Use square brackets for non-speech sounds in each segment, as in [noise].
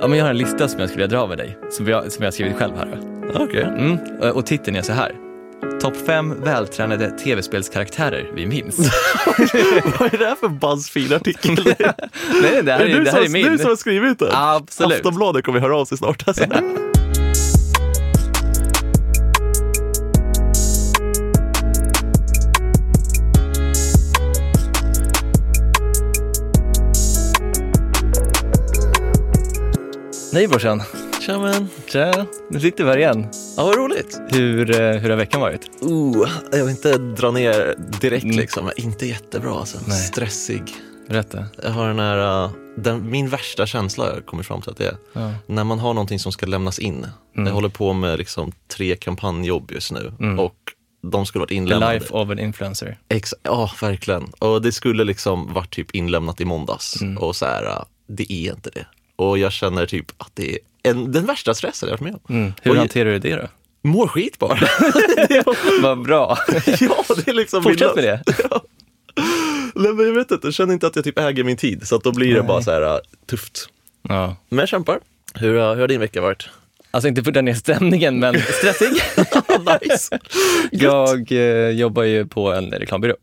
Ja, men jag har en lista som jag skulle vilja dra med dig, som jag, som jag har skrivit själv här. Okej. Mm. Och, och titeln är så här. Topp fem vältränade tv-spelskaraktärer vi minns. [laughs] Vad är det här för Buzzfeed-artikel? [laughs] nej, det här är, du det här är som, min. du som har skrivit den? Absolut. Aftonbladet kommer höra av sig snart. Alltså. [laughs] Nej brorsan. Tja men. Tja, nu sitter vi här igen. Ja, vad roligt. Hur, eh, hur har veckan varit? Uh, jag vill inte dra ner direkt Mm. liksom, men inte jättebra alltså. Nej. Stressig. Berätta. Jag har den här, uh, den, min värsta känsla jag kommit fram till att det är Ja. när man har någonting som ska lämnas in. Mm. Jag håller på med liksom tre kampanjjobb just nu Mm. och de skulle varit The inlämnade. life of an influencer. Ex- ja, verkligen. Och det skulle liksom varit typ inlämnat i måndags och så här, uh, det är inte det. Och jag känner typ att det är en, den värsta stressen jag varit med om. Mm. Hur Och hanterar du det då? Mår skit bara. [laughs] Vad bra. [laughs] ja, det är liksom Fortsätt med det. [laughs] Ja. Nej, men jag vet inte, jag känner inte att jag typ äger min tid så att då blir det Nej. bara så här uh, tufft. Ja. Men jag kämpar. Hur, har- hur har din vecka varit? Alltså inte för dra ner stämningen, men stressig. nice. Jag eh, jobbar ju på en reklambyrå.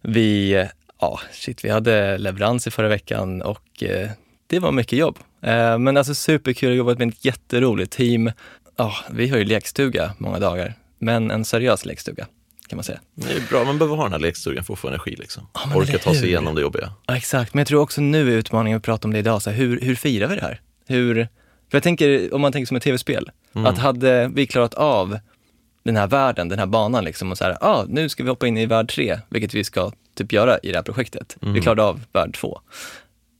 Vi, eh, ja, shit, vi hade leverans i förra veckan och eh, det var mycket jobb. Eh, men alltså superkul, jobbat med ett jätteroligt team. Ja, vi har ju lekstuga många dagar, men en seriös lekstuga kan man säga. Det är bra, man behöver ha den här lekstugan för att få energi liksom. men Orka ta sig igenom det jobbiga. Ja, exakt, men jag tror också nu är utmaningen, vi pratar om det idag, så här, hur, hur firar vi det här? Hur, för jag tänker, om man tänker som ett tv-spel, att hade vi klarat av den här världen, den här banan liksom och så här, ah, nu ska vi hoppa in i värld tre, vilket vi ska typ göra i det här projektet. Vi klarade av värld två.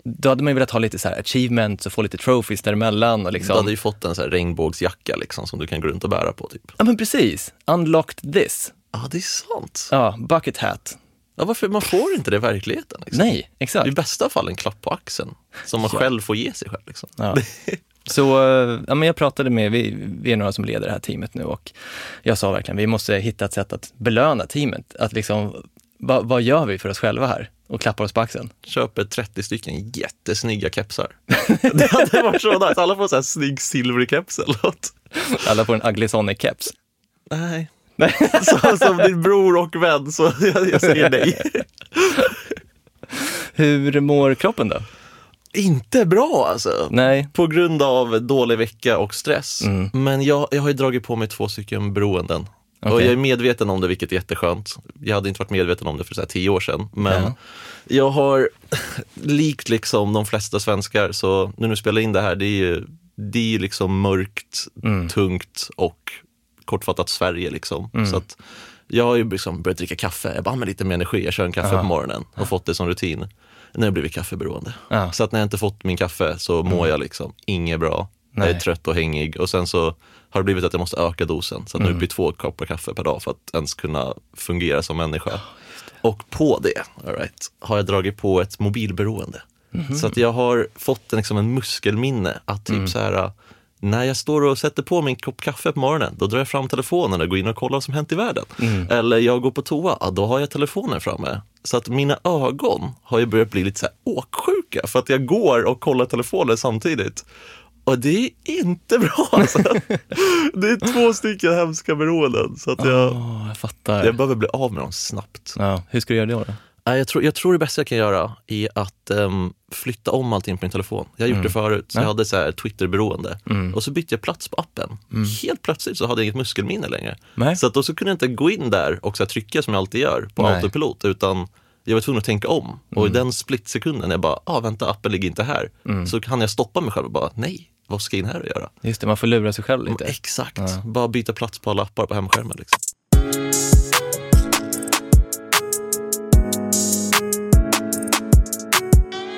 Då hade man ju velat ha lite så här achievements och få lite trophies däremellan och Du liksom. hade ju fått en så regnbågsjacka liksom, som du kan gå runt och bära på. Typ. Ja men precis, unlocked this. Ja, det är sant. Ja, bucket hat. Ja, varför? Man får inte det i verkligheten. Liksom. Nej, exakt. I bästa fall en klapp på axeln som man Ja. själv får ge sig själv. Liksom. Ja. [laughs] Så eh, ja, men jag pratade med, vi, vi är några som leder det här teamet nu och jag sa verkligen, vi måste hitta ett sätt att belöna teamet. Att liksom, va, vad gör vi för oss själva här? Och klappar oss på axeln. Köper 30 stycken jättesnygga kepsar. [laughs] det hade varit så nice. Alla får här snygg silvrig keps eller något. Alla får en Ugly Sonic-keps. Nej. Nej. [laughs] Så, som din bror och vän, så jag, jag säger nej. Hur mår kroppen då? Inte bra alltså. Nej. På grund av dålig vecka och stress. Mm. Men jag, jag har ju dragit på mig två stycken beroenden. Och Okej. jag är medveten om det, vilket är jätteskönt. Jag hade inte varit medveten om det för så tio år sedan. Men Ja. jag har, [laughs] likt liksom de flesta svenskar, så nu när vi spelar in det här, det är ju, det är ju liksom mörkt, Mm. tungt och kortfattat Sverige liksom. Mm. Så att jag har ju liksom börjat dricka kaffe, jag bara med lite mer energi, jag kör en kaffe Ja. på morgonen och fått det som rutin. Nu har jag blivit kaffeberoende. Ja. Så att när jag inte fått min kaffe så mår jag liksom inget bra. Jag Nej. är trött och hängig och sen så har det blivit att jag måste öka dosen. Så att nu blir två koppar kaffe per dag för att ens kunna fungera som människa. och på det all right, har jag dragit på ett mobilberoende. Så att jag har fått en, liksom en muskelminne att typ så här när jag står och sätter på min kopp kaffe på morgonen, då drar jag fram telefonen och går in och kollar vad som hänt i världen. Eller jag går på toa, ja, då har jag telefonen framme. Så att mina ögon har ju börjat bli lite så här åksjuka för att jag går och kollar telefonen samtidigt. Och det är inte bra alltså. Det är två stycken hemska beroenden. Så att jag, Åh, jag fattar. jag behöver bli av med dem snabbt. Ja, hur ska du göra det då? Jag tror, jag tror det bästa jag kan göra är att ehm, flytta om allting på min telefon. Jag har gjort det förut. Så Ja. Jag hade så här Twitter-beroende. Mm. Och så bytte jag plats på appen. Helt plötsligt så hade jag inget muskelminne längre. Nej. Så att då så kunde jag inte gå in där och så trycka som jag alltid gör på Nej. autopilot. Utan jag var tvungen att tänka om. Och i den splitsekunden, jag bara, ah, vänta, appen ligger inte här. Så kan jag stoppa mig själv och bara, nej, vad ska in här och göra? Just det, man får lura sig själv lite. Exakt, Ja. bara byta plats på alla appar på hemskärmen. Liksom.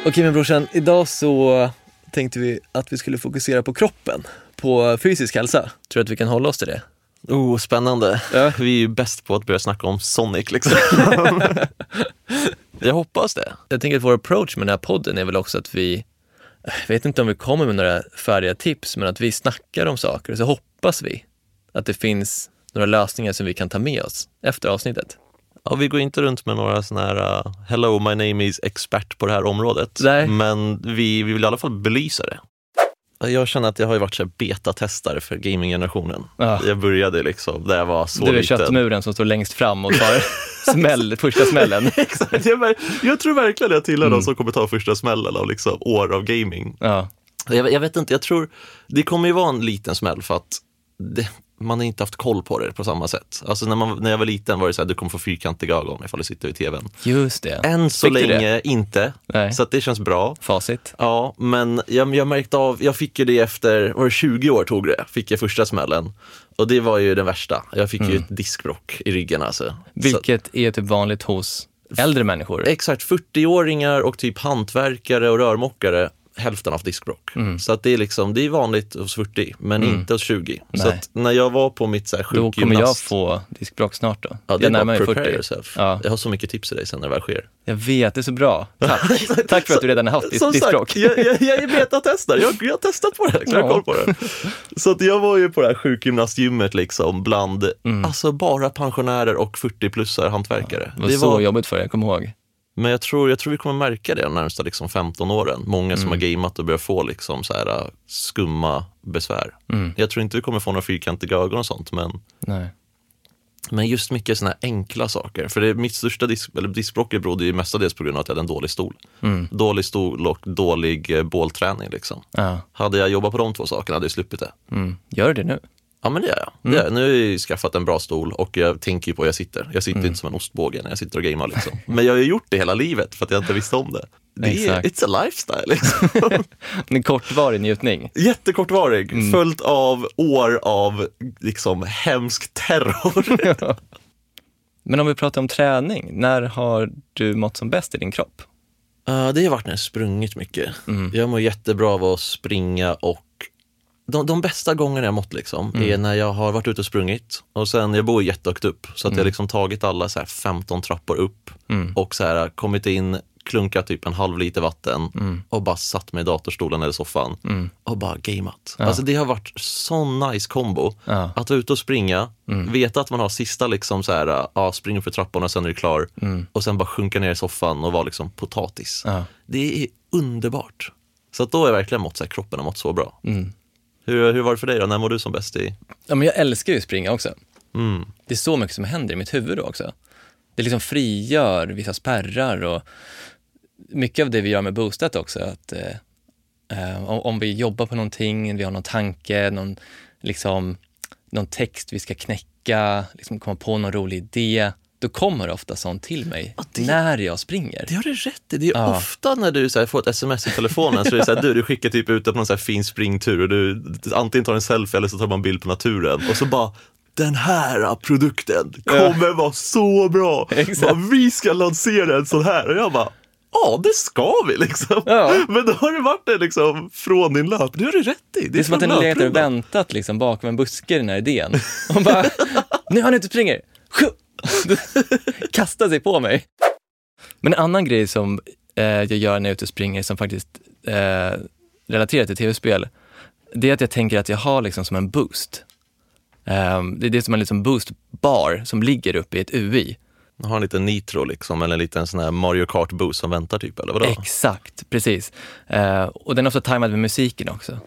Okej men brorsan, idag så tänkte vi att vi skulle fokusera på kroppen, på fysisk hälsa. Tror du att vi kan hålla oss till det? Oh, spännande. Ja. Vi är ju bäst på att börja snacka om Sonic liksom. [laughs] jag hoppas det. Jag tänker att vår approach med den här podden är väl också att vi, jag vet inte om vi kommer med några färdiga tips, men att vi snackar om saker och så hoppas vi att det finns några lösningar som vi kan ta med oss efter avsnittet. Ja, vi går inte runt med några sådana här uh, “Hello, my name is expert på det här området”. Nej. Men vi, vi vill i alla fall belysa det. Jag känner att jag har varit så betatestare för gaminggenerationen. Ja. Jag började liksom där jag var så Du är liten. köttmuren som står längst fram och tar [laughs] smäll, första smällen. [laughs] Exakt. Jag, jag tror verkligen att jag tillhör Mm. de som kommer ta första smällen av liksom år av gaming. Ja. Jag, jag vet inte, jag tror det kommer ju vara en liten smäll för att det, man har inte haft koll på det på samma sätt. Alltså när, man, när jag var liten var det så här, du kommer få fyrkantiga ögon ifall du sitter vid tvn. Just det. Än så Fick länge inte, Nej. så att det känns bra. Facit. Ja, men jag, jag märkte av, jag fick ju det efter, var det 20 år tog det, fick jag första smällen. Och det var ju den värsta. Jag fick ju ett diskbråck i ryggen alltså. Så, Vilket är typ vanligt hos äldre människor. exakt, 40-åringar och typ hantverkare och rörmokare, hälften haft diskbråck. Så att det är liksom, det är vanligt hos 40, men inte hos 20. Så Nej. att när jag var på mitt så här Då kommer jag sjukgymnast- få diskbråck snart då. Ja, det är bara prepare 40. yourself. Ja. Jag har så mycket tips till dig sen när det väl sker. Jag vet, det är så bra. Tack. [laughs] Tack för att du redan har haft Som diskbråck. sagt, jag, jag, jag är betatestare. Jag, jag har testat på det, jag har Ja. koll på det. Så att jag var ju på det här sjukgymnastgymmet liksom bland, alltså bara pensionärer och 40-plussare hantverkare. Det var så jobbigt för dig, jag kommer ihåg. Men jag tror, jag tror vi kommer märka det de närmsta liksom 15 åren. Många som har Mm. gameat och börjar få liksom så här äh, skumma besvär. Mm. Jag tror inte vi kommer få några fyrkantiga ögon och sånt, men, Nej. men just mycket sådana här enkla saker. För det, mitt största disk, eller diskbråck berodde ju mestadels på grund av att jag hade en dålig stol. Mm. Dålig stol och dålig eh, bålträning. Liksom. Ja. Hade jag jobbat på de två sakerna hade jag sluppit det. Mm. Gör det nu. Ja men det gör jag. Det gör jag. Nu har jag ju skaffat en bra stol och jag tänker ju på hur jag sitter. Jag sitter inte som en ostbåge när jag sitter och gamear liksom. Men jag har ju gjort det hela livet för att jag inte visste om det. Det är, it's a lifestyle liksom. [laughs] En kortvarig njutning. Jättekortvarig, följt av år av liksom hemsk terror. [laughs] Men om vi pratar om träning, när har du mått som bäst i din kropp? Uh, det har varit när jag sprungit mycket. Jag mår jättebra av att springa och de, de bästa gångerna jag mått liksom är när jag har varit ute och sprungit och sen, jag bor jättehögt upp, så att jag liksom tagit alla så här 15 trappor upp och så här kommit in, klunkat typ en halv liter vatten och bara satt mig i datorstolen eller soffan och bara gameat. Alltså det har varit sån nice kombo. Ja. Att vara ute och springa, veta att man har sista liksom så här, ja, spring upp för trapporna, sen är du klar och sen bara sjunka ner i soffan och vara liksom potatis. Ja. Det är underbart. Så att då har jag verkligen mått så här, kroppen har mått så bra. Mm. Hur, hur var det för dig då? När mår du som bäst i? Ja, men jag älskar ju att springa också. Mm. Det är så mycket som händer i mitt huvud då också. Det liksom frigör vissa spärrar och mycket av det vi gör med Boostat också, att eh, eh, om, om vi jobbar på någonting, vi har någon tanke, någon, liksom, någon text vi ska knäcka, liksom komma på någon rolig idé, då kommer ofta sånt till mig Ja, det- när jag springer. Det har du rätt i. Det är Ja. ofta när du så här, får ett sms i telefonen så är det så här, du, du skickar typ ut på någon så här fin springtur och du antingen tar en selfie eller så tar man en bild på naturen och så bara den här produkten kommer vara så bra. Bara, vi ska lansera en sån här. Och jag bara, ja det ska vi liksom. Ja. Men då har det varit det liksom från din löp. Det har du rätt i. Det är som att den letar och väntat liksom bakom en buske, den här idén. Och bara, nu är han ute och springer! [laughs] Kastar sig på mig. Men en annan grej som eh, jag gör när jag är ute och springer som faktiskt eh, relaterar till tv-spel, det är att jag tänker att jag har liksom som en boost. Eh, det är det som en liksom boost-bar som ligger uppe i ett UI. Jag har en liten nitro liksom, eller en liten sån här Mario Kart boost som väntar typ, eller vadå? Exakt, precis. Eh, och den är ofta tajmad med musiken också.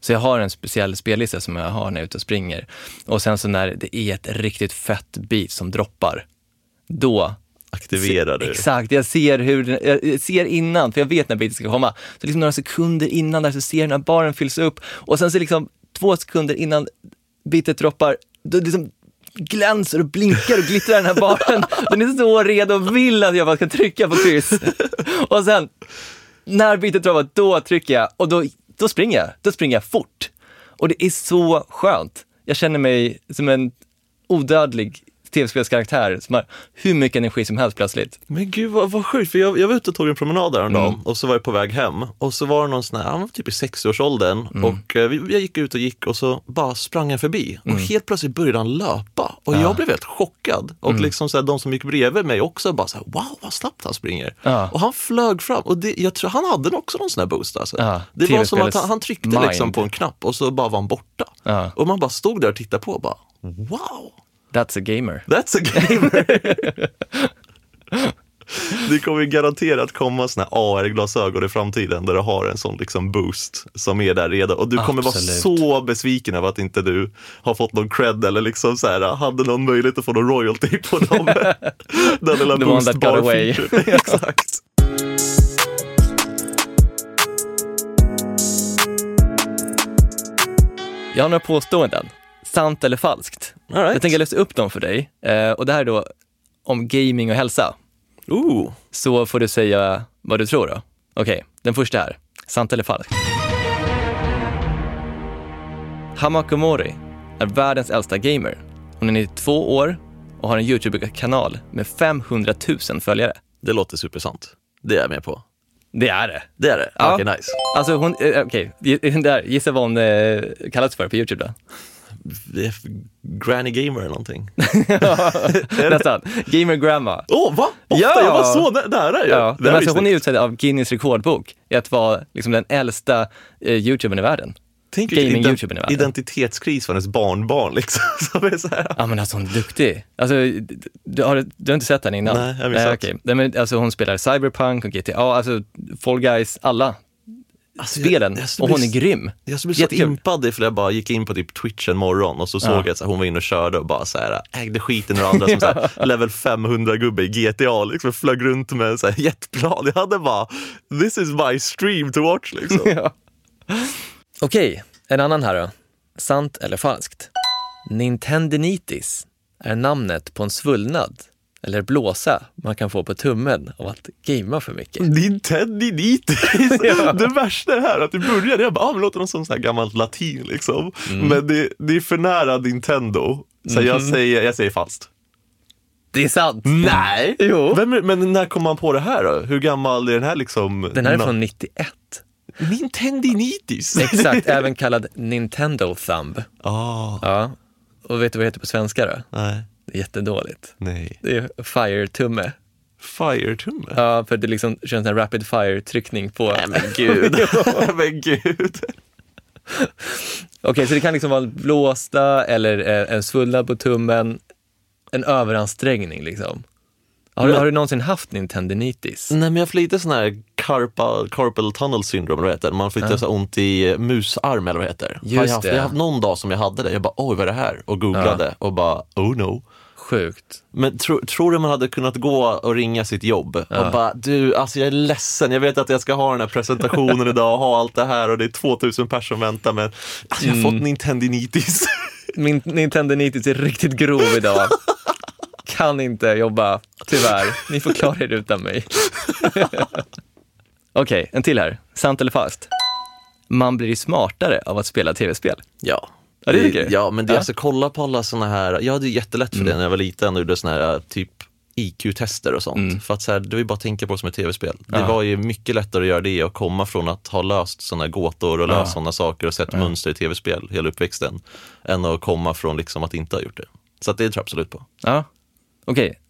Så jag har en speciell spellista som jag har när jag är ute och springer. Och sen så när det är ett riktigt fett beat som droppar, då Aktiverar du. Exakt, jag ser hur den, jag ser innan, för jag vet när beatet ska komma. Så liksom några sekunder innan där så ser jag när baren fylls upp och sen så liksom två sekunder innan beatet droppar, då liksom glänser och blinkar och glittrar den här baren. [laughs] Den är så redo och vill att jag bara ska trycka på kryss. [laughs] Och sen, när beatet droppar, då trycker jag och då, då springer jag. Då springer jag fort. Och det är så skönt. Jag känner mig som en odödlig tv-spelskaraktär som har hur mycket energi som helst plötsligt. Men gud vad, vad sjukt, för jag, jag var ute och tog en promenad häromdagen Mm. och så var jag på väg hem och så var det någon sån här, han var typ i 60-årsåldern Mm. och eh, jag gick ut och gick och så bara sprang han förbi och helt plötsligt började han löpa och jag blev helt chockad och Mm. liksom så här, de som gick bredvid mig också bara så här, wow vad snabbt han springer. Ja. Och han flög fram och det, jag tror han hade också någon sån här boost alltså. Ja, det var som att han, han tryckte mind. liksom på en knapp och så bara var han borta. Ja. Och man bara stod där och tittade på och bara, wow. That's a gamer. That's a gamer. [laughs] [laughs] Det kommer garanterat komma såna AR-glasögon i framtiden där du har en sån liksom boost som är där redan. Och du kommer Absolut. vara så besviken över att inte du har fått någon cred eller liksom så här, hade någon möjlighet att få någon royalty på dem. [laughs] Den lilla boost-bar-featuren. [laughs] Exakt. Jag har några påståenden, sant eller falskt. Right. Jag tänker läsa upp dem för dig. Eh, och det här är då om gaming och hälsa. Ooh. Så får du säga vad du tror då. Okej, den första här. Sant eller falskt? Hamako Mori är världens äldsta gamer. Hon är 92 år och har en YouTube-kanal med 500 000 följare. Det låter supersant. Det är jag med på. Det är det. Det är det? Ja. Okej, nice. Alltså hon, eh, okej, [laughs] där, gissa vad hon eh, kallas för på YouTube då? Granny Gamer eller någonting. [laughs] Nästan. Gamer Grandma. Åh, oh, va? Ofta, Ja! jag var så nä- nära ju. Ja, men alltså, hon är utsedd av Guinness rekordbok i att vara liksom, den äldsta eh, YouTubern i världen. Tänk gaming- ident- YouTubern i världen. identitetskris för hennes barnbarn liksom. [laughs] Som är så här. Ja men alltså hon är duktig. Alltså, du, har, du har inte sett henne innan? Nej, jag har missat. Nej, men, alltså, hon spelar Cyberpunk och GTA, alltså Fall Guys, alla Alltså, spelen. jag- jag och hon är grym. Jag skulle bli så impad ifall jag bara gick in på typ Twitch en morgon och så såg Ja. jag att hon var inne och körde och bara så här, ägde skiten ur andra som så här, [laughs] level 500-gubbe i GTA. Liksom, flög runt med en så här, [laughs] jetplan. Jag hade bara, this is my stream to watch liksom. [laughs] Ja. Okej, en annan här då. Sant eller falskt? Nintendinitis är namnet på en svullnad eller blåsa man kan få på tummen av att gamea för mycket. [laughs] Nintendinitis. [laughs] Ja. Det värsta är här att i början, jag bara, ah, men låter som sån här gammalt latin liksom. Mm. Men det, det är för nära Nintendo. Så jag, Mhm. säger, jag säger falskt. Det är sant! Nej! Jo. Vem, men när kom man på det här då? Hur gammal är den här liksom? Den här är från 91. Nintendinitis. [laughs] Exakt, även kallad Nintendo Thumb. Ah, Ja. Och vet du vad det heter på svenska då? nej, Det är jättedåligt. nej. Det är Fire-tumme. Fire-tumme? Ja, för det liksom kör en rapid fire-tryckning på... Nej men gud. [laughs] [laughs] men gud. Okej, så det kan liksom vara blåsta eller eh, en svullnad på tummen, en överansträngning liksom. Har, du, Men- har du någonsin haft Nintendinitis? Nej men jag får lite sån här carpal, carpal tunnel syndrome, eller vad heter. Man får lite så här ont i eh, musarm eller vad heter. Just har jag, haft, det. jag har haft någon dag som jag hade det. Jag bara, oj vad är det här? Och googlade och bara, oh no. Sjukt. Men tro, tror du man hade kunnat gå och ringa sitt jobb och bara, du, alltså jag är ledsen, jag vet att jag ska ha den här presentationen [laughs] idag och ha allt det här och det är 2000 personer som väntar men alltså, jag har Mm. fått Nintendinitis. [laughs] Min Nintendinitis är riktigt grov idag. [laughs] Kan inte jobba, tyvärr. Ni får klara er utan mig. Okej, en till här. Sant eller falskt? Man blir ju smartare av att spela tv-spel. Ja. Ja, det tycker? Ja, men det, Ja. alltså kolla på alla såna här, jag hade jättelätt för det när jag var liten och gjorde såna här typ IQ-tester och sånt. För att så här, det var ju bara att tänka på det som ett tv-spel. Det Ja. var ju mycket lättare att göra det och komma från att ha löst såna här gåtor och Ja. löst såna saker och sett mönster i tv-spel hela uppväxten. Än att komma från liksom att inte ha gjort det. Så det tror jag absolut på. Ja, okej.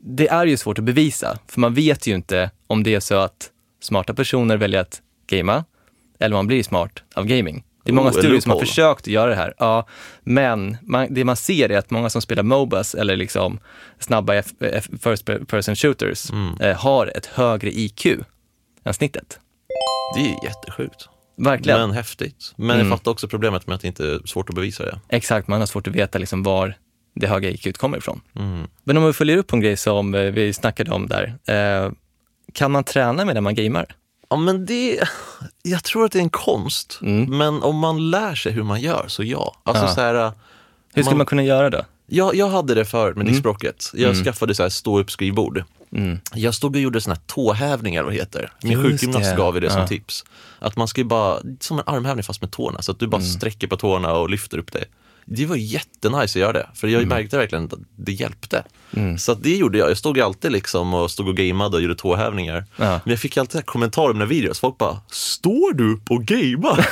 Det är ju svårt att bevisa, för man vet ju inte om det är så att smarta personer väljer att gamea eller man blir smart av gaming. Det är många Oh, studier som har försökt göra det här. Ja, men man, det man ser är att många som spelar Mobas eller liksom snabba F, F, first person shooters Mm. eh, har ett högre IQ än snittet. Det är ju jättesjukt. Verkligen. Men häftigt. Men Mm. jag fattar också problemet med att det inte är svårt att bevisa det. Exakt, man har svårt att veta liksom var det höga IQ kommer ifrån. Mm. Men om vi följer upp på en grej som eh, vi snackade om där. Eh, kan man träna medan man gamer? Ja, men det, jag tror att det är en konst. Mm. Men om man lär sig hur man gör, så ja. Alltså, Ja. Så här, Hur ska Man- man, kunna göra då? jag, jag hade det för med diskbråcket. Jag Mm. skaffade så här stå upp skrivbord. Mm. Jag stod och gjorde såna här tåhävningar, vad det heter. Min sjukgymnast det. gav det som Ja. tips. Att man ska ju bara, som en armhävning fast med tårna, så att du bara Mm. sträcker på tårna och lyfter upp det. Det var jättenice att göra det, för jag märkte verkligen att det hjälpte. Mm. Så det gjorde jag. Jag stod alltid liksom och stod och gameade och gjorde tåhävningar. Ja. Men jag fick alltid kommentarer om mina videos. Folk bara, står du och gamear?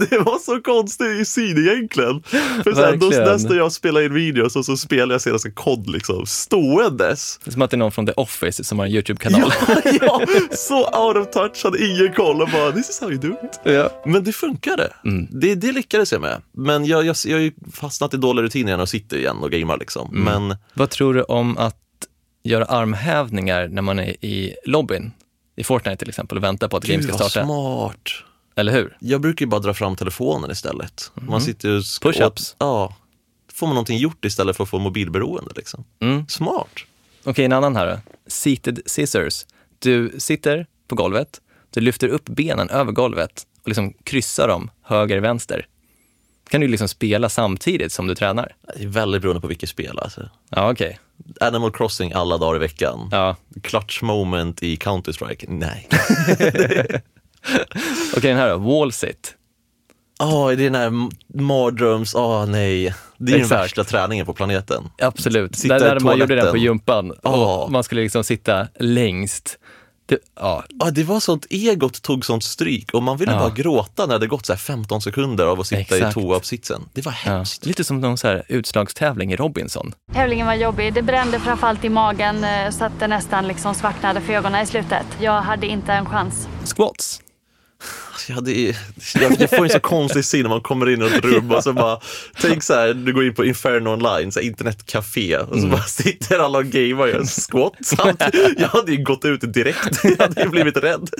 [laughs] det var så konstig syn egentligen. För sen då nästa jag spelar in videos och så spelar jag senaste kod liksom, ståendes. Det är som att det är någon från The Office som har en YouTube-kanal. Ja, [laughs] ja, så out of touch, hade ingen koll och bara, this is how you do it. Ja. Men det funkade. Mm. Det, det lyckades jag med. Men jag, jag, jag har ju fastnat i dåliga rutiner igen och sitter igen och gamear liksom. Mm. Men Vad tror du om att göra armhävningar när man är i lobbyn, i Fortnite till exempel, och väntar på att game ska starta. smart. Eller hur? Jag brukar ju bara dra fram telefonen istället. Man sitter ju. Push-ups. Ja. Får man någonting gjort istället för att få mobilberoende. Liksom. Mm. Smart. Okej, en annan här då. Seated scissors. Du sitter på golvet, du lyfter upp benen över golvet och liksom kryssar dem höger, vänster. Kan du liksom spela samtidigt som du tränar. Det är väldigt beroende på vilket spel. Alltså. Ja, okej. Animal Crossing alla dagar i veckan. Ja. Clutch moment i Counter-Strike? Nej. [laughs] [laughs] Okej, den här då. Wall sit. Ja, det är den här mardröms... Åh nej. Det är den Exakt. värsta träningen på planeten. Absolut. Sitta Där, där man gjorde den på gympan. Och man skulle liksom sitta längst. Det, ja, Ja, det var sånt, egot tog sånt stryk och man ville Ja. bara gråta när det gått så här 15 sekunder av att sitta Exakt. i toauppsitsen. Det var ja. hemskt. Lite som någon så här utslagstävling i Robinson. Tävlingen var jobbig. Det brände framförallt i magen eh, så att det nästan liksom svartnade för ögonen i slutet. Jag hade inte en chans. Squats. Alltså, Jag, hade, jag, får en så konstig syn när man kommer in i ett rum och så bara, tänk så här, du går in på Inferno online, så här, internetcafé och så bara sitter alla och gamer och gör squat. Jag hade ju gått ut direkt, [laughs] jag hade ju blivit rädd.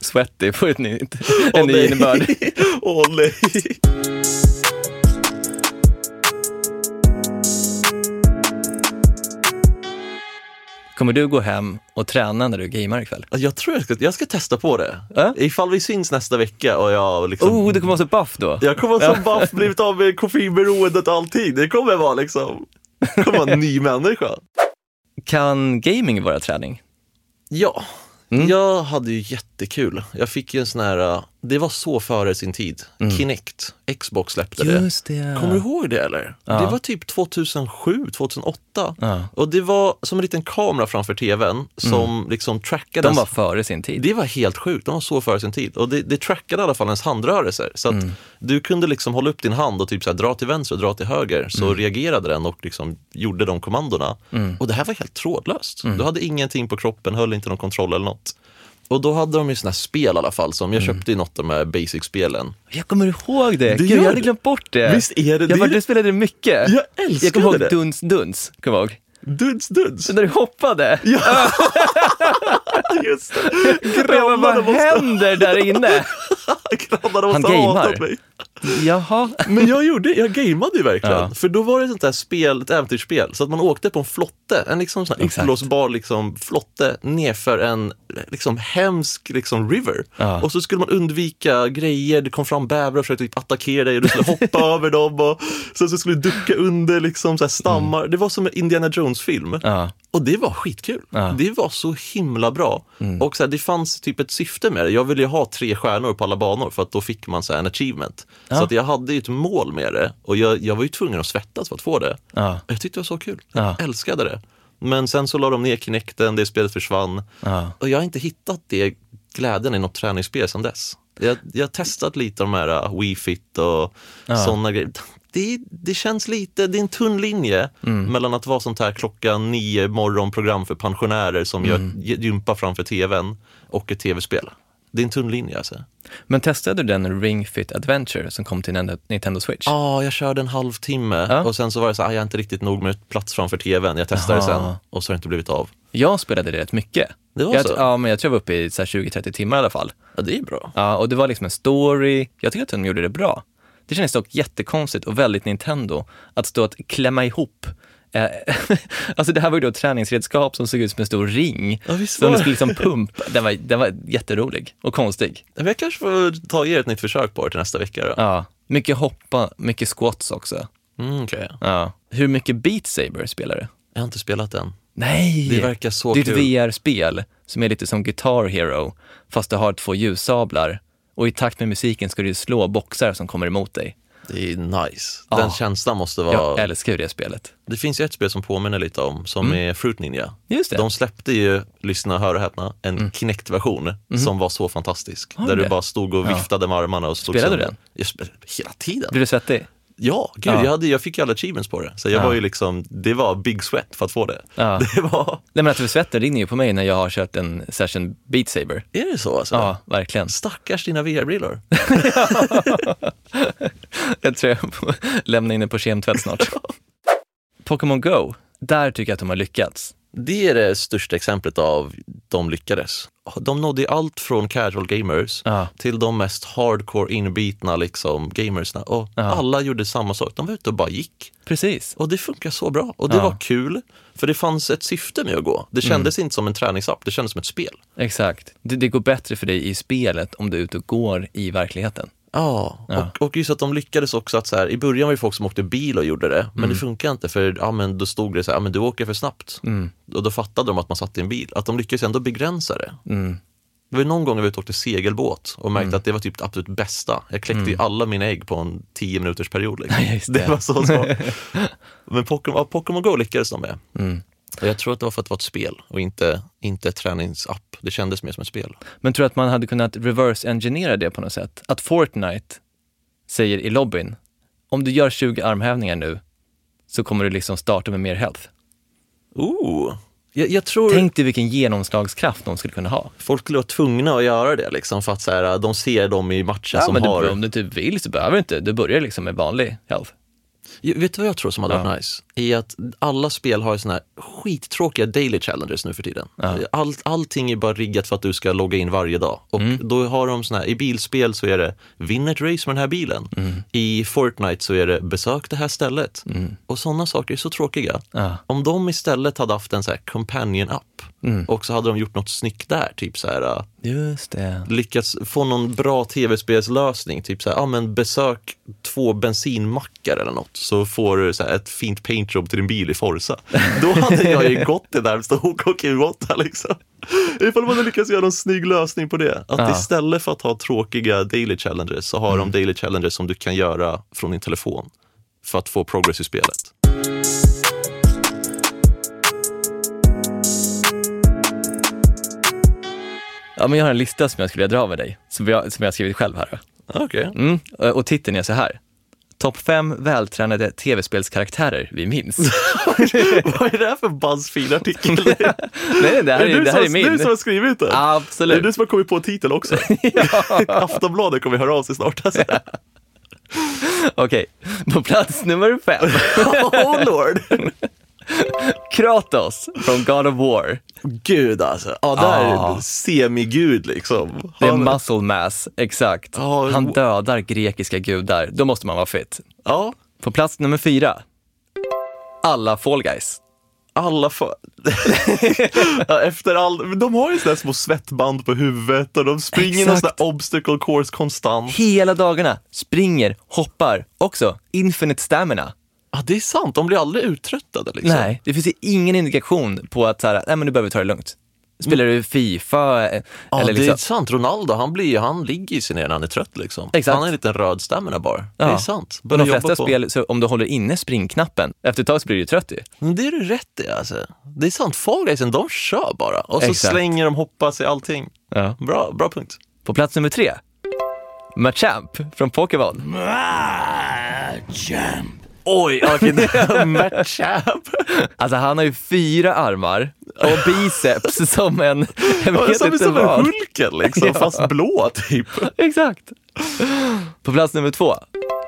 Sweaty får ett nytt, en ny innebörd. Åh nej. Kommer du gå hem och träna när du gamer ikväll? Jag tror jag ska, jag ska testa på det. Ja. Ifall vi syns nästa vecka och jag liksom Oh, du kommer vara så buff då. Jag kommer vara så buff, blivit av med koffeinberoendet och allting. Det kommer vara liksom, det kommer vara en ny människa. Kan gaming vara träning? Ja, Mm. jag hade ju jättekul. Jag fick ju en sån här, det var så före sin tid. Kinect, Xbox släppte det. Mm. Just det. Kommer du ihåg det eller? Ja. Det var typ 2007, 2008. Ja. Och det var som en liten kamera framför tvn som liksom trackade Mm. De var före sin tid. Det var helt sjukt, de var så före sin tid. Och det, det trackade i alla fall ens handrörelser. Så att Mm. du kunde liksom hålla upp din hand och typ så här, dra till vänster och dra till höger. Så Mm. reagerade den och liksom gjorde de kommandona. Och det här var helt trådlöst. Mm. Du hade ingenting på kroppen, höll inte någon kontroll eller något. Och då hade de ju såna här spel i alla fall, som jag Mm. köpte ju något av de här basic-spelen. Jag kommer ihåg det. Du Gud, jag hade det. glömt bort det. Visst är det- Jag det var, det- du spelade det mycket. Jag älskade Jag kommer ihåg det. Duns Duns. Kommer jag ihåg. Duns duns! När du hoppade. Ja, [laughs] just det! Bara, vad händer där inne? [laughs] grannarna Han måste ha gamear. hatat mig. Jaha. Men jag gjorde, jag gameade ju verkligen. Ja. För då var det ett sånt där spel, ett äventyrsspel, så att man åkte på en flotte, en liksom sån uppblåsbar liksom flotte nerför en liksom hemsk liksom river. Ja. Och så skulle man undvika grejer, det kom fram bävrar och försökte typ attackera dig och du skulle [laughs] hoppa över dem och sen så skulle du ducka under liksom så här stammar. Det var som en Indiana Jones-film. Ja. Och det var skitkul. Ja. Mm. Det var så himla bra. Och så här, det fanns typ ett syfte med det. Jag ville ju ha tre stjärnor på alla banor för att då fick man så en achievement. Så att jag hade ju ett mål med det och jag, jag var ju tvungen att svettas för att få det. Ja. Jag tyckte det var så kul. Jag Ja. älskade det. Men sen så la de ner Kinecten, det spelet försvann. Ja. Och jag har inte hittat det glädjen i något träningsspel sedan dess. Jag, jag har testat lite de här uh, Wii Fit och sådana grejer. Det, det känns lite, det är en tunn linje mellan att vara sånt här klockan nio morgonprogram för pensionärer som gör gympa framför tvn och ett tv-spel. Det är en tunn linje alltså. Men testade du den Ring Fit Adventure som kom till Nintendo- Switch? Ja, jag körde en halvtimme Ja. och sen så var det så här, ah, jag är inte riktigt nog med plats framför tvn. Jag testade Jaha. sen och så har det inte blivit av. Jag spelade det rätt mycket. Det var jag, så? Ja, men jag tror jag var uppe i så här 20-30 timmar i alla fall. Ja, det är bra. Ja, och det var liksom en story. Jag tycker att de gjorde det bra. Det kändes dock jättekonstigt och väldigt Nintendo att stå att klämma ihop eh, [laughs] alltså det här var ju då ett träningsredskap som såg ut som en stor ring. Ja, visst som det. skulle liksom pumpa. Den var, den var jätterolig och konstig. Men Jag kanske får ta er ett nytt försök på det till nästa vecka då. Ja, mycket hoppa, mycket squats också. Mm, okej. Ja. Hur mycket Beat Saber spelar du? Jag har inte spelat den. Nej! Det verkar så Det är ett. VR-spel som är lite som Guitar Hero, fast det har två ljussablar. Och i takt med musiken ska du slå boxar som kommer emot dig. Det är nice. Ja. Den känslan måste Jag vara... älskar ju det spelet. Det finns ju ett spel som påminner lite om, som är Fruit Ninja. Mm. Just det. Mm. De släppte ju, lyssna, höra och häpna, en Kinect-version som var så fantastisk. Har där du du det? bara stod och Ja. viftade med armarna och stod Spelade sönder. du den? Jag spelade hela tiden. Blir du svettig? Ja, gud, Ja. Jag, hade, jag fick ju alla achievements på det. Så jag Ja. var ju liksom, det var big sweat för att få det. Ja. [laughs] Det var, Nej men att du svetten rinner ju på mig när jag har kört en session Beat Saber. är det så alltså? Ja, verkligen. Stackars dina VR-brillor. [laughs] Jag tror jag får lämna in den på kemtvätt snart. [laughs] Pokémon Go, där tycker jag att de har lyckats. Det är det största exemplet av de lyckades. De nådde allt från casual gamers Ja. till de mest hardcore inbitna liksom, gamersna. Och Ja. alla gjorde samma sak. De var ute och bara gick. Precis. Och det funkar så bra. Och det Ja. var kul, för det fanns ett syfte med att gå. Det kändes inte som en träningsapp, det kändes som ett spel. Exakt. Det, det går bättre för dig i spelet om du är ute och går i verkligheten. Ja, Ja. Och, och just att de lyckades också att så här, i början var det folk som åkte bil och gjorde det, men Mm. det funkar inte för ja, men då stod det så här, ja, men du åker för snabbt. Mm. Och då fattade de att man satt i en bil, att de lyckades ändå begränsa det. Mm. Det var någon gång jag var ute och åkte segelbåt och märkte att det var typ det absolut bästa. Jag kläckte ju alla mina ägg på en 10 minuters period. Liksom. [laughs] Just det. det. var så smart. [laughs] Men Pokémon, ja, Pokémon Go lyckades de med. Jag tror att det var för att det var ett spel och inte, inte träningsapp. Det kändes mer som ett spel. Men tror du att man hade kunnat reverse-engineera det på något sätt? Att Fortnite säger i lobbyn, om du gör 20 armhävningar nu så kommer du liksom starta med mer health. Ooh. Jag, jag tror Tänk dig vilken genomslagskraft de skulle kunna ha. folk skulle vara tvungna att göra det liksom, för att så här, de ser dem i matchen Ja, som men har... du, om du typ vill så behöver du inte. Du börjar liksom med vanlig health. Vet du vad jag tror som hade Ja. varit nice? Är att alla spel har såna här skittråkiga daily challenges nu för tiden. All, allting är bara riggat för att du ska logga in varje dag. Och Mm. då har de såna här, i bilspel så är det vinn ett race med den här bilen. Mm. I Fortnite så är det besök det här stället. Och sådana saker är så tråkiga. Ja. Om de istället hade haft en så här companion-app Mm. och så hade de gjort något snyggt där, typ så här äh, Just det. lyckats få någon bra tv-spelslösning, typ så här, ja men besök två bensinmackar eller något, så får du så här, ett fint paintjobb till din bil i Forza. [laughs] Då hade jag ju gått det närmsta OK8 liksom. Ifall man hade lyckats göra någon snygg lösning på det. Att Ja. istället för att ha tråkiga daily challenges så har de daily challenges som du kan göra från din telefon för att få progress i spelet. Ja, men jag har en lista som jag skulle dra med dig, som jag, som jag har skrivit själv här. Okej. Mm. Och titeln är så här. Topp fem vältränade tv-spelskaraktärer vi minns. [laughs] Vad är det här för Buzzfeed-artikel? [laughs] nej, det här är, det här är Du min. som har skrivit den? Det är Absolut. du som har kommit på titeln också. [laughs] Aftonbladet kommer höra av sig snart. Alltså. Okej, på plats nummer fem. oh lord! [laughs] Kratos från God of War. Gud alltså. Ja, där är Ah. en semigud liksom. Det är Han- muscle mass, exakt. Ja, Han dödar grekiska gudar. Då måste man vara fit. Ja, På plats nummer fyra. Alla Fall Guys. alla för... [laughs] ja, efter all... De har ju sådana små svettband på huvudet och de springer någon sån Exakt. där obstacle course konstant. Hela dagarna. Springer, hoppar. Också infinite stamina. Ja, det är sant. De blir aldrig uttröttade liksom. Nej, det finns ju ingen indikation på att så här, nej men nu behöver vi ta det lugnt. Spelar du Fifa? Ja, eller det är liksom, sant. Ronaldo, han, blir, han ligger i sig ner när han är trött liksom. Exakt. Han har en liten röd stamina bara. Det är Ja. sant. Men Börja de flesta spel, så om du håller inne springknappen, efter ett tag så blir du ju trött ju. Men det är du rätt i alltså. Det är sant. Fall Guysen, de kör bara. Och så Exakt. slänger de, hoppas i allting. Ja. Bra, bra punkt. På plats nummer tre, Machamp från Pokémon. Oj. Okay. [laughs] Matchup. Alltså han har ju fyra armar och biceps [laughs] som en, jag vet Som, inte som en. Hulken liksom, Ja. fast blå typ. Exakt. På plats nummer två,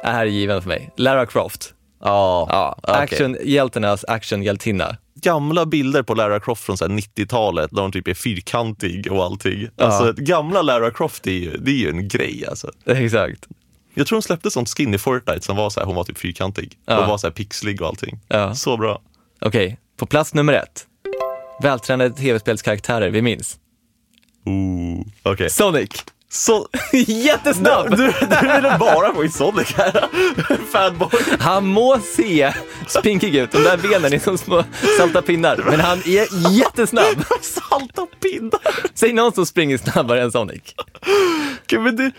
är här är given för mig, Lara Croft. Ja, Ja, okej. actionhjältarnas actionhjältinna. Gamla bilder på Lara Croft från så här 90-talet, där hon typ är fyrkantig och allting. Alltså, gamla Lara Croft är ju, det är ju en grej alltså. Exakt. Jag tror hon släppte sånt skin i Fortnite som var så här, hon var typ fyrkantig. Ja. Hon var så här pixlig och allting. Ja. Så bra. Okej, på plats nummer ett, vältränade tv-spelskaraktärer vi minns. Ooh. Okej. Sonic. Så, [laughs] Jättesnabb! du, du ville bara få in Sonic här. [laughs] Fanboy. Han må se spinkig ut, de där benen är som små salta pinnar, men han är jättesnabb. [laughs] Salta pinnar. Säg någon som springer snabbare än Sonic. Okej, men det,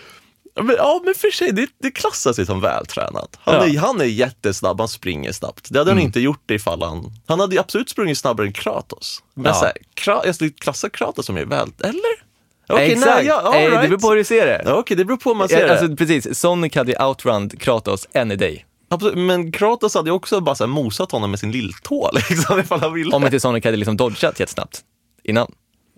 men, ja, men för sig, det, det klassas ju som vältränad. Han, Ja. är, han är jättesnabb, han springer snabbt. Det hade han inte gjort ifall han... Han hade absolut sprungit snabbare än Kratos. Men Ja. så här, Kra, jag skulle klassa Kratos som är väl... Eller? Okej, Exakt, nej, ja, all Eh, det right. beror på hur du ser det. Ja, Okej, det beror på hur man ser Ja, det. Alltså, precis, Sonic hade ju outrun Kratos any day. Absolut, men Kratos hade ju också bara så här mosat honom med sin lilltå, [laughs] liksom, ifall han ville. Om inte Sonic hade liksom dodgat jättesnabbt innan.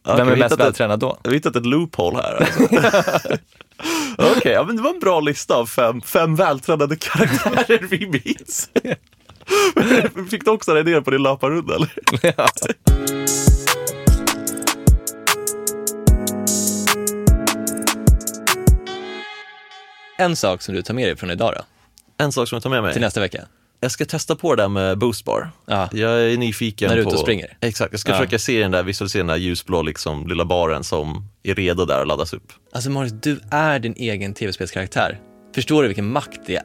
Ja, Vem är vi mest vältränad då? Jag har hittat ett loophole här. Alltså. [laughs] [laughs] Okej, ja, men det var en bra lista av fem, fem vältränade karaktärer vi minns. [laughs] Fick du också den idén på din löparrunda eller? Ja. En sak som du tar med dig från idag då, En sak som jag tar med mig. till nästa vecka? Jag ska testa på det där med boostbar. Ja. Jag är nyfiken När du är ute och springer. Exakt, jag ska Ja. försöka se den där, visualisera den där ljusblå liksom, lilla baren som är redo där att laddas upp. Alltså Marius, du är din egen tv-spelskaraktär. Förstår du vilken makt det är?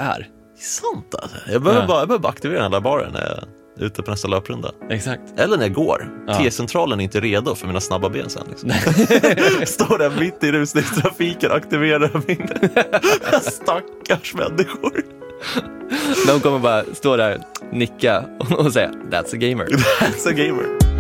Det är sant alltså. Jag behöver, Ja. bara, jag behöver bara aktivera den där baren när jag är ute på nästa löprunda. Exakt. Eller när jag går. Ja. T-centralen är inte redo för mina snabba ben sen. Liksom. [laughs] Står där mitt i rusningstrafiken och aktiverar min... [laughs] Stackars människor. De kommer bara stå där, nicka och säga “That's a gamer”. [laughs] That's a gamer.